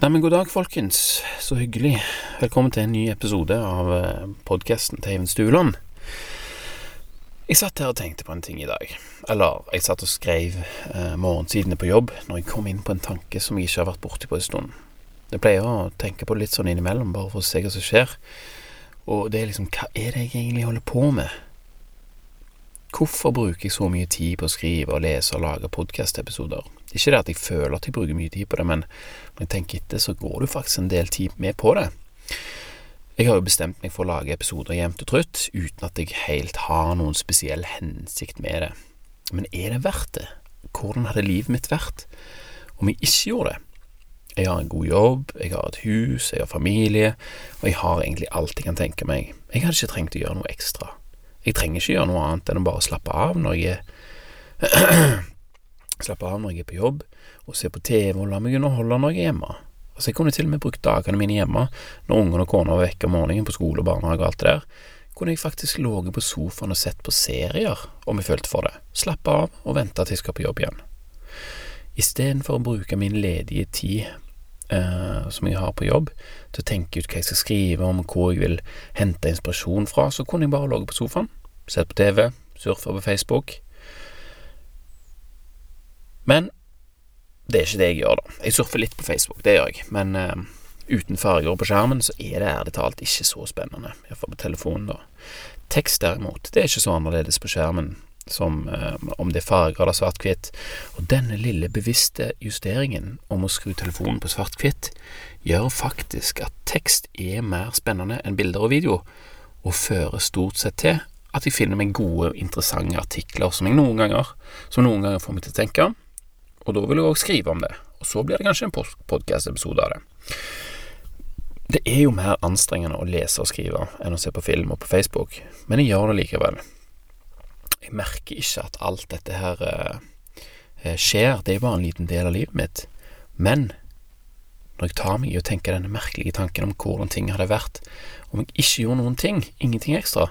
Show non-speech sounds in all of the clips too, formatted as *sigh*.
Neimen, god dag, folkens. Så hyggelig. Velkommen til en ny episode av podkasten til Eivind Stuland. Jeg satt her og tenkte på en ting i dag. Eller, jeg satt og skrev eh, morgensidene på jobb når jeg kom inn på en tanke som jeg ikke har vært borti på en stund. Jeg pleier å tenke på det litt sånn innimellom, bare for å se hva som skjer. Og det er liksom Hva er det jeg egentlig holder på med? Hvorfor bruker jeg så mye tid på å skrive og lese og lage podkastepisoder? Ikke det at jeg føler at jeg bruker mye tid på det, men når jeg tenker etter, så går det faktisk en del tid med på det. Jeg har jo bestemt meg for å lage episoder jevnt og trutt, uten at jeg helt har noen spesiell hensikt med det. Men er det verdt det? Hvordan hadde livet mitt vært om jeg ikke gjorde det? Jeg har en god jobb, jeg har et hus, jeg har familie, og jeg har egentlig alt jeg kan tenke meg. Jeg hadde ikke trengt å gjøre noe ekstra. Jeg trenger ikke gjøre noe annet enn å bare slappe av når jeg *clears throat* Slappe av når jeg er på jobb, og se på TV og la meg underholde når jeg er hjemme. Altså, jeg kunne til og med brukt dagene mine hjemme når ungene og kona var vekke om morgenen på skole og barnehage og alt det der. Kunne jeg faktisk ligget på sofaen og sett på serier om jeg følte for det, slappe av og vente til jeg skal på jobb igjen. Istedenfor å bruke min ledige tid som jeg har på jobb, til å tenke ut hva jeg skal skrive om, hvor jeg vil hente inspirasjon fra, så kunne jeg bare ligget på sofaen, sett på TV, surfa på Facebook, men det er ikke det jeg gjør, da. Jeg surfer litt på Facebook, det gjør jeg, men uh, uten farger på skjermen så er det ærlig talt ikke så spennende, iallfall på telefonen, da. Tekst derimot, det er ikke så annerledes på skjermen som uh, om det er farger eller svart-hvitt, og denne lille bevisste justeringen om å skru telefonen på svart-hvitt gjør faktisk at tekst er mer spennende enn bilder og video, og fører stort sett til at jeg finner meg gode, interessante artikler som jeg noen ganger, som noen ganger får meg til å tenke, og da vil jeg òg skrive om det. Og så blir det kanskje en podkast-episode av det. Det er jo mer anstrengende å lese og skrive enn å se på film og på Facebook, men jeg gjør det likevel. Jeg merker ikke at alt dette her eh, skjer, det er bare en liten del av livet mitt. Men når jeg tar meg i å tenke denne merkelige tanken om hvordan ting hadde vært om jeg ikke gjorde noen ting, ingenting ekstra,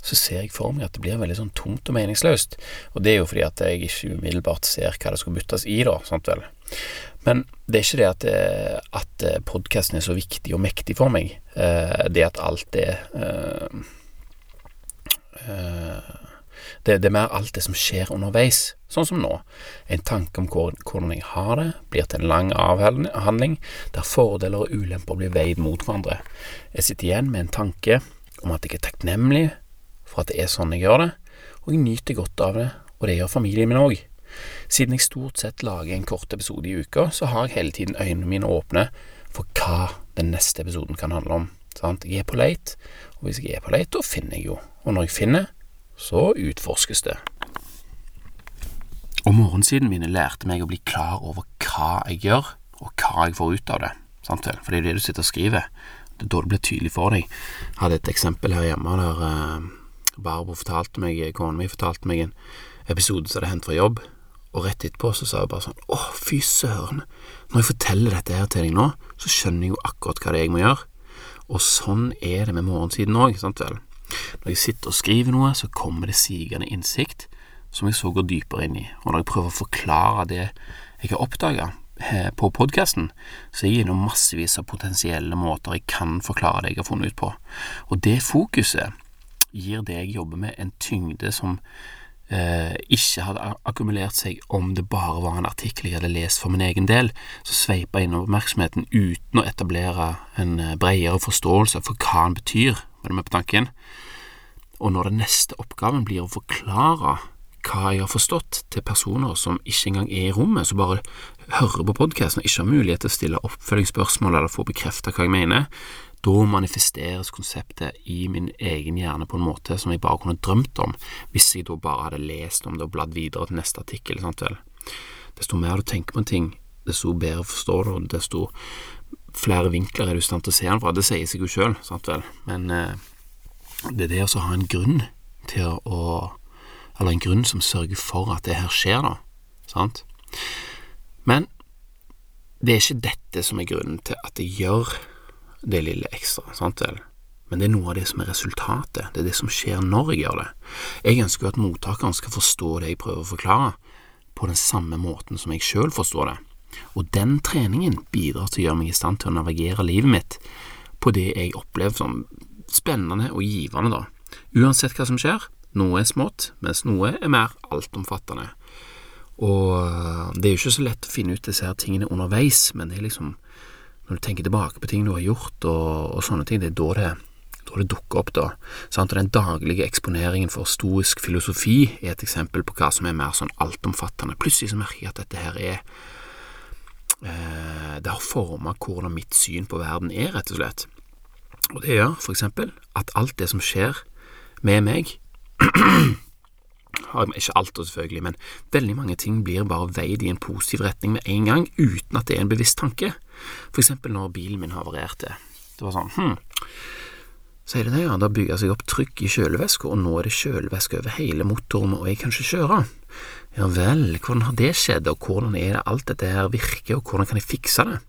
så ser jeg for meg at det blir veldig sånn tomt og meningsløst. Og det er jo fordi at jeg ikke umiddelbart ser hva det skal byttes i, da, sant vel. Men det er ikke det at, eh, at eh, podkasten er så viktig og mektig for meg. Eh, det at alt er det, det, er mer alt det som skjer underveis, sånn som nå. En tanke om hvordan jeg har det, blir til en lang avhandling der fordeler og ulemper blir veid mot hverandre. Jeg sitter igjen med en tanke om at jeg er takknemlig for at det er sånn jeg gjør det, og jeg nyter godt av det, og det gjør familien min òg. Siden jeg stort sett lager en kort episode i uka, så har jeg hele tiden øynene mine åpne for hva den neste episoden kan handle om. Sant? Jeg er på leit, og hvis jeg er på leit, da finner jeg jo, og når jeg finner, så utforskes det. Og morgensiden mine lærte meg å bli klar over hva jeg gjør, og hva jeg får ut av det. Sant vel? For det er det du sitter og skriver. Det er da det blir tydelig for deg. Jeg hadde et eksempel her hjemme der eh, Barbro fortalte meg, kona mi fortalte meg en episode som hadde hendt fra jobb, og rett etterpå så sa hun bare sånn Å, fy søren, når jeg forteller dette her til deg nå, så skjønner jeg jo akkurat hva det er jeg må gjøre. Og sånn er det med morgensiden òg, sant vel. Når jeg sitter og skriver noe, så kommer det sigende innsikt som jeg så går dypere inn i, og når jeg prøver å forklare det jeg har oppdaga eh, på podkasten, så er jeg noen massevis av potensielle måter jeg kan forklare det jeg har funnet ut på, og det fokuset gir det jeg jobber med, en tyngde som eh, ikke hadde akkumulert seg om det bare var en artikkel jeg hadde lest for min egen del, så sveipa innom oppmerksomheten uten å etablere en eh, bredere forståelse for hva den betyr, var du med på tanken? Og når den neste oppgaven blir å forklare hva jeg har forstått til personer som ikke engang er i rommet, som bare hører på podkasten og ikke har mulighet til å stille oppfølgingsspørsmål eller få bekreftet hva jeg mener, da manifesteres konseptet i min egen hjerne på en måte som jeg bare kunne drømt om, hvis jeg da bare hadde lest om det og bladd videre til neste artikkel. Sant vel? Desto mer du tenker på en ting, desto bedre forstår du, og desto flere vinkler er du i stand til å se den fra. Det sier seg jo sjøl, sant vel, men eh, det er det å ha en grunn til å Eller en grunn som sørger for at det her skjer, da. Sant? Men det er ikke dette som er grunnen til at jeg gjør det lille ekstra, sant vel? Men det er noe av det som er resultatet, det er det som skjer når jeg gjør det. Jeg ønsker jo at mottakeren skal forstå det jeg prøver å forklare, på den samme måten som jeg sjøl forstår det. Og den treningen bidrar til å gjøre meg i stand til å navigere livet mitt på det jeg opplever som spennende og givende, da. Uansett hva som skjer. Noe er smått, mens noe er mer altomfattende. Og eh, det er jo ikke så lett å finne ut disse her tingene underveis, men det er liksom Når du tenker tilbake på ting du har gjort og, og sånne ting, det er da det, da det dukker opp, da. Sant? Og den daglige eksponeringen for stoisk filosofi er et eksempel på hva som er mer sånn altomfattende. Plutselig så merker jeg at dette her er Det har forma hvordan mitt syn på verden er, rett og slett. Og det gjør for eksempel at alt det som skjer med meg *clears throat* Ikke alt, selvfølgelig, men veldig mange ting blir bare veid i en positiv retning med en gang, uten at det er en bevisst tanke. For eksempel når bilen min havarerte. Det var sånn hm, sier de ja, da bygger seg opp trykk i kjølevæska, og nå er det kjølevæske over hele motoren, og jeg kan ikke kjøre. Ja vel, hvordan har det skjedd, og hvordan er det alt dette her virker, og hvordan kan jeg fikse det?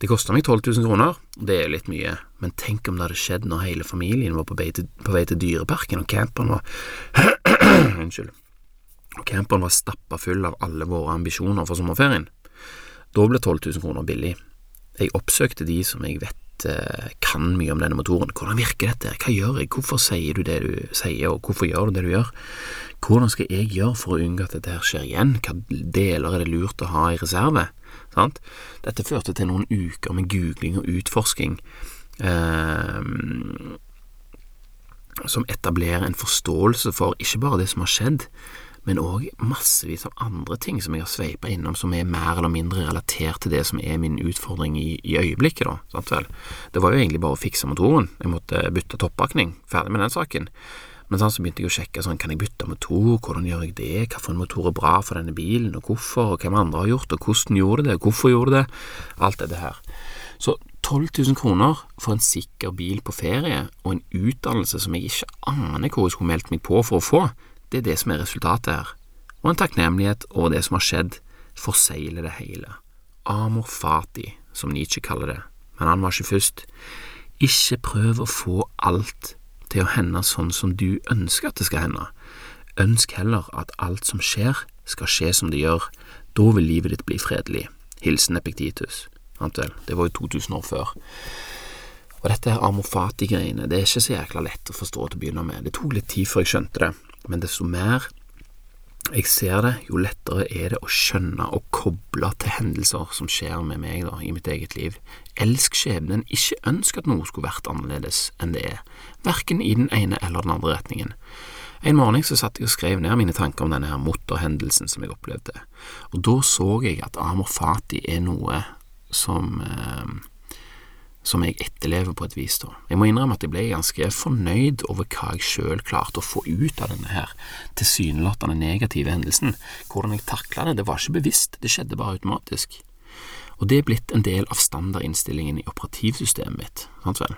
Det koster meg 12 000 kroner, det er litt mye, men tenk om det hadde skjedd når hele familien var på vei til, på vei til dyreparken, og camperen var *clears throat* Unnskyld. Og camperen var stappa full av alle våre ambisjoner for sommerferien. Da ble 12 000 kroner billig. Jeg oppsøkte de som jeg vet kan mye om denne motoren. Hvordan virker dette? Hva gjør jeg? Hvorfor sier du det du sier, og hvorfor gjør du det du gjør? Hvordan skal jeg gjøre for å unngå at dette her skjer igjen? Hva deler er det lurt å ha i reserve? Sant? Dette førte til noen uker med googling og utforsking eh, som etablerer en forståelse for ikke bare det som har skjedd, men òg massevis av andre ting som jeg har sveipa innom som er mer eller mindre relatert til det som er min utfordring i, i øyeblikket, da. Sant vel? Det var jo egentlig bare å fikse motoren. Jeg måtte bytte toppakning. Ferdig med den saken. Men sånn, så begynte jeg å sjekke sånn, kan jeg bytte motor, hvordan gjør jeg det, hvilken motor er bra for denne bilen, og hvorfor, og hvem andre har gjort det, og hvordan gjorde det, og hvorfor gjorde det, alt dette her. Så 12 000 kroner for en sikker bil på ferie, og en utdannelse som jeg ikke aner hvor jeg skulle meldt meg på for å få, det er det som er resultatet her. Og en takknemlighet over det som har skjedd, forsegler det hele. Amor fati, som Nietzsche kaller det, men han var ikke først. Ikke prøv å få alt til å hende sånn som du ønsker at det skal hende. Ønsk heller at alt som skjer, skal skje som det gjør. Da vil livet ditt bli fredelig. Hilsen Epiktitus. Det var jo 2000 år før. Og dette her amorfati-greiene, det er ikke så jækla lett å forstå til å begynne med. Det tok litt tid før jeg skjønte det, men desto mer jeg ser det, jo lettere er det å skjønne og koble til hendelser som skjer med meg da, i mitt eget liv. Elsk skjebnen, ikke ønsk at noe skulle vært annerledes enn det er, verken i den ene eller den andre retningen. En morgen så satt jeg og skrev ned mine tanker om denne her motorhendelsen som jeg opplevde, og da så jeg at Amor Fati er noe som eh, som jeg etterlever på et vis. da. Jeg må innrømme at jeg ble ganske fornøyd over hva jeg sjøl klarte å få ut av denne her tilsynelatende negative hendelsen. Hvordan jeg takla det, det var ikke bevisst, det skjedde bare automatisk. Og det er blitt en del av standardinnstillingen i operativsystemet mitt. sant vel?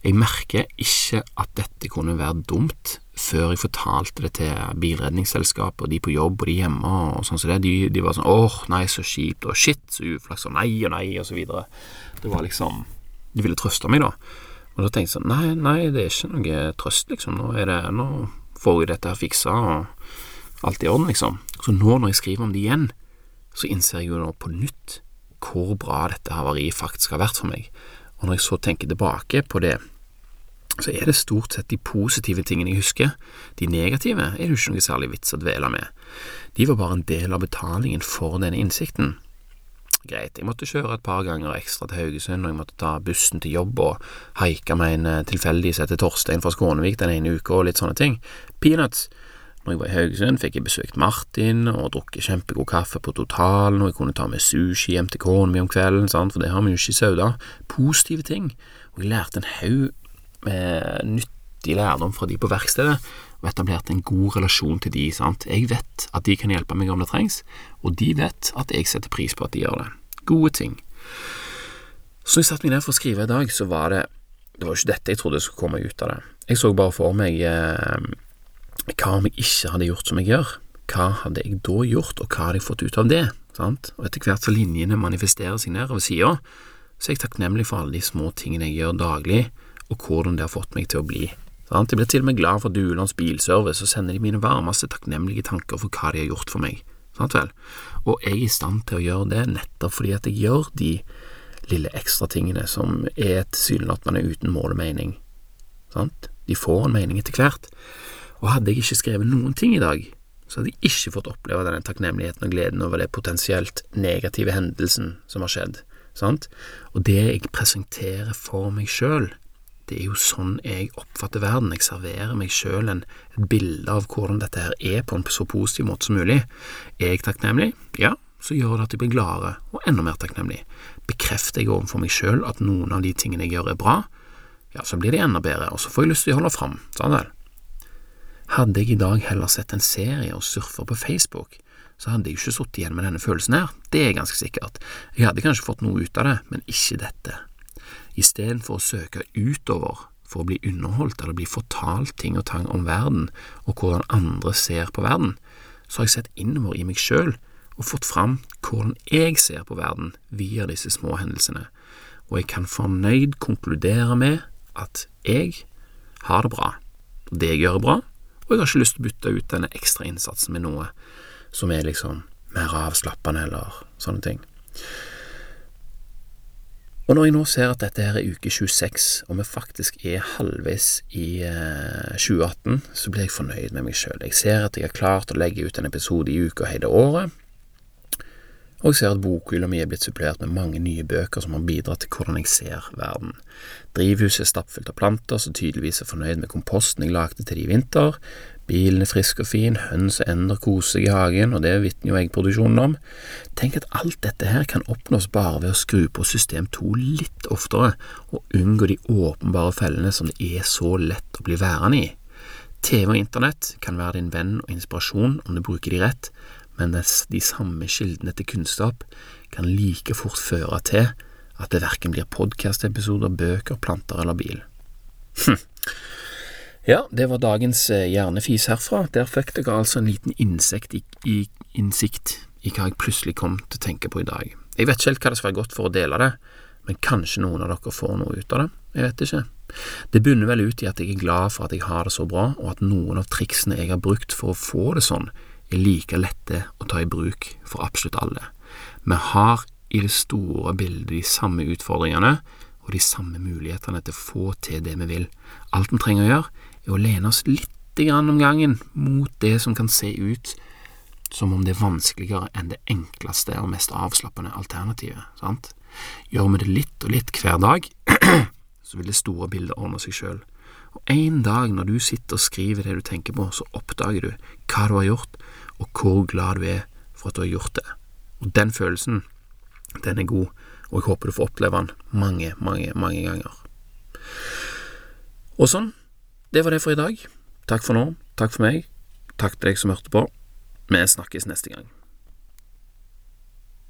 Jeg merker ikke at dette kunne være dumt før jeg fortalte det til bilredningsselskapet og de på jobb og de hjemme og sånn som så det. De, de var sånn åh, nei, så kjipt, og shit, så uflaks, og nei og nei, og så videre. Det var liksom de ville trøste meg, da. Og da tenkte jeg sånn Nei, nei, det er ikke noe trøst, liksom. Nå er det Nå får jeg dette her fiksa, og alt i orden, liksom. Så nå når jeg skriver om det igjen, så innser jeg jo nå på nytt hvor bra dette havariet faktisk har vært for meg. Og når jeg så tenker tilbake på det, så er det stort sett de positive tingene jeg husker. De negative er det jo ikke noe særlig vits å dvele med. De var bare en del av betalingen for denne innsikten. Greit, jeg måtte kjøre et par ganger ekstra til Haugesund, og jeg måtte ta bussen til jobb og haike med en eh, tilfeldig som heter Torstein fra Skånevik den ene uka, og litt sånne ting. Peanuts. Når jeg var i Haugesund, fikk jeg besøkt Martin og drukket kjempegod kaffe på Totalen, og jeg kunne ta med sushi hjem til kona mi om kvelden, sant? for det har vi jo ikke i Sauda. Positive ting. Og jeg lærte en haug med nyttig lærdom fra de på verkstedet, og etablert en god relasjon til de. sant? Jeg vet at de kan hjelpe meg om det trengs, og de vet at jeg setter pris på at de gjør det. Gode ting. Så jeg satte meg ned for å skrive i dag, så var det Det var jo ikke dette jeg trodde skulle komme ut av det. Jeg så bare for meg eh, hva om jeg ikke hadde gjort som jeg gjør? Hva hadde jeg da gjort, og hva hadde jeg fått ut av det? Sant? Og etter hvert så linjene manifesterer seg nedover sida, så er jeg takknemlig for alle de små tingene jeg gjør daglig, og hvordan det har fått meg til å bli? Jeg blir til og med glad for Duelands bilservice og sender de mine varmeste takknemlige tanker for hva de har gjort for meg. sant vel? Og jeg er i stand til å gjøre det nettopp fordi at jeg gjør de lille ekstra tingene som er tilsynelatende uten mål og mening. Sant? De får en mening etter hvert. Og hadde jeg ikke skrevet noen ting i dag, så hadde jeg ikke fått oppleve denne takknemligheten og gleden over det potensielt negative hendelsen som har skjedd. Sant? Og det jeg presenterer for meg sjøl, det er jo sånn jeg oppfatter verden. Jeg serverer meg sjøl et bilde av hvordan dette her er på en så positiv måte som mulig. Er jeg takknemlig? Ja, så gjør det at jeg blir gladere og enda mer takknemlig. Bekrefter jeg overfor meg sjøl at noen av de tingene jeg gjør er bra, ja, så blir det enda bedre, og så får jeg lyst til å holde fram, sånn vel. Hadde jeg i dag heller sett en serie og surfer på Facebook, så hadde jeg ikke sittet igjen med denne følelsen her, det er ganske sikkert. Jeg hadde kanskje fått noe ut av det, men ikke dette. Istedenfor å søke utover for å bli underholdt eller bli fortalt ting og tang om verden og hvordan andre ser på verden, så har jeg sett innover i meg sjøl og fått fram hvordan jeg ser på verden via disse små hendelsene, og jeg kan fornøyd konkludere med at jeg har det bra. og Det jeg gjør er bra, og jeg har ikke lyst til å bytte ut denne ekstra innsatsen med noe som er liksom mer avslappende eller sånne ting. Og når jeg nå ser at dette her er uke 26, og vi faktisk er halvveis i eh, 2018, så blir jeg fornøyd med meg sjøl. Jeg ser at jeg har klart å legge ut en episode i uka hele året, og ser at bokhylla mi er blitt supplert med mange nye bøker som har bidratt til hvordan jeg ser verden. Drivhuset er stappfullt av planter som tydeligvis er fornøyd med komposten jeg lagde til de i vinter. Bilen er frisk og fin, høns og ender koser seg i hagen, og det vitner jo eggproduksjonen om. Tenk at alt dette her kan oppnås bare ved å skru på system 2 litt oftere, og unngå de åpenbare fellene som det er så lett å bli værende i. TV og internett kan være din venn og inspirasjon om du bruker de rett, men de samme kildene til kunnskap kan like fort føre til at det verken blir podkastepisoder, bøker, planter eller bil. Hm. Ja, det var dagens eh, hjernefis herfra. Der fikk dere altså en liten innsikt i, i, innsikt i hva jeg plutselig kom til å tenke på i dag. Jeg vet ikke helt hva det skal være godt for å dele det, men kanskje noen av dere får noe ut av det. Jeg vet ikke. Det bunner vel ut i at jeg er glad for at jeg har det så bra, og at noen av triksene jeg har brukt for å få det sånn, er like lette å ta i bruk for absolutt alle. Vi har i det store bildet de samme utfordringene og de samme mulighetene til å få til det vi vil. Alt vi trenger å gjøre, er å lene oss litt om gangen mot det som kan se ut som om det er vanskeligere enn det enkleste og mest avslappende alternativet. sant? Gjør vi det litt og litt hver dag, *clears throat* så vil det store bildet ordne seg sjøl. Og en dag når du sitter og skriver det du tenker på, så oppdager du hva du har gjort, og hvor glad du er for at du har gjort det. Og den følelsen, den er god, og jeg håper du får oppleve den mange, mange, mange ganger. Og sånn, det var det for i dag. Takk for nå, takk for meg, takk til deg som hørte på. Vi snakkes neste gang.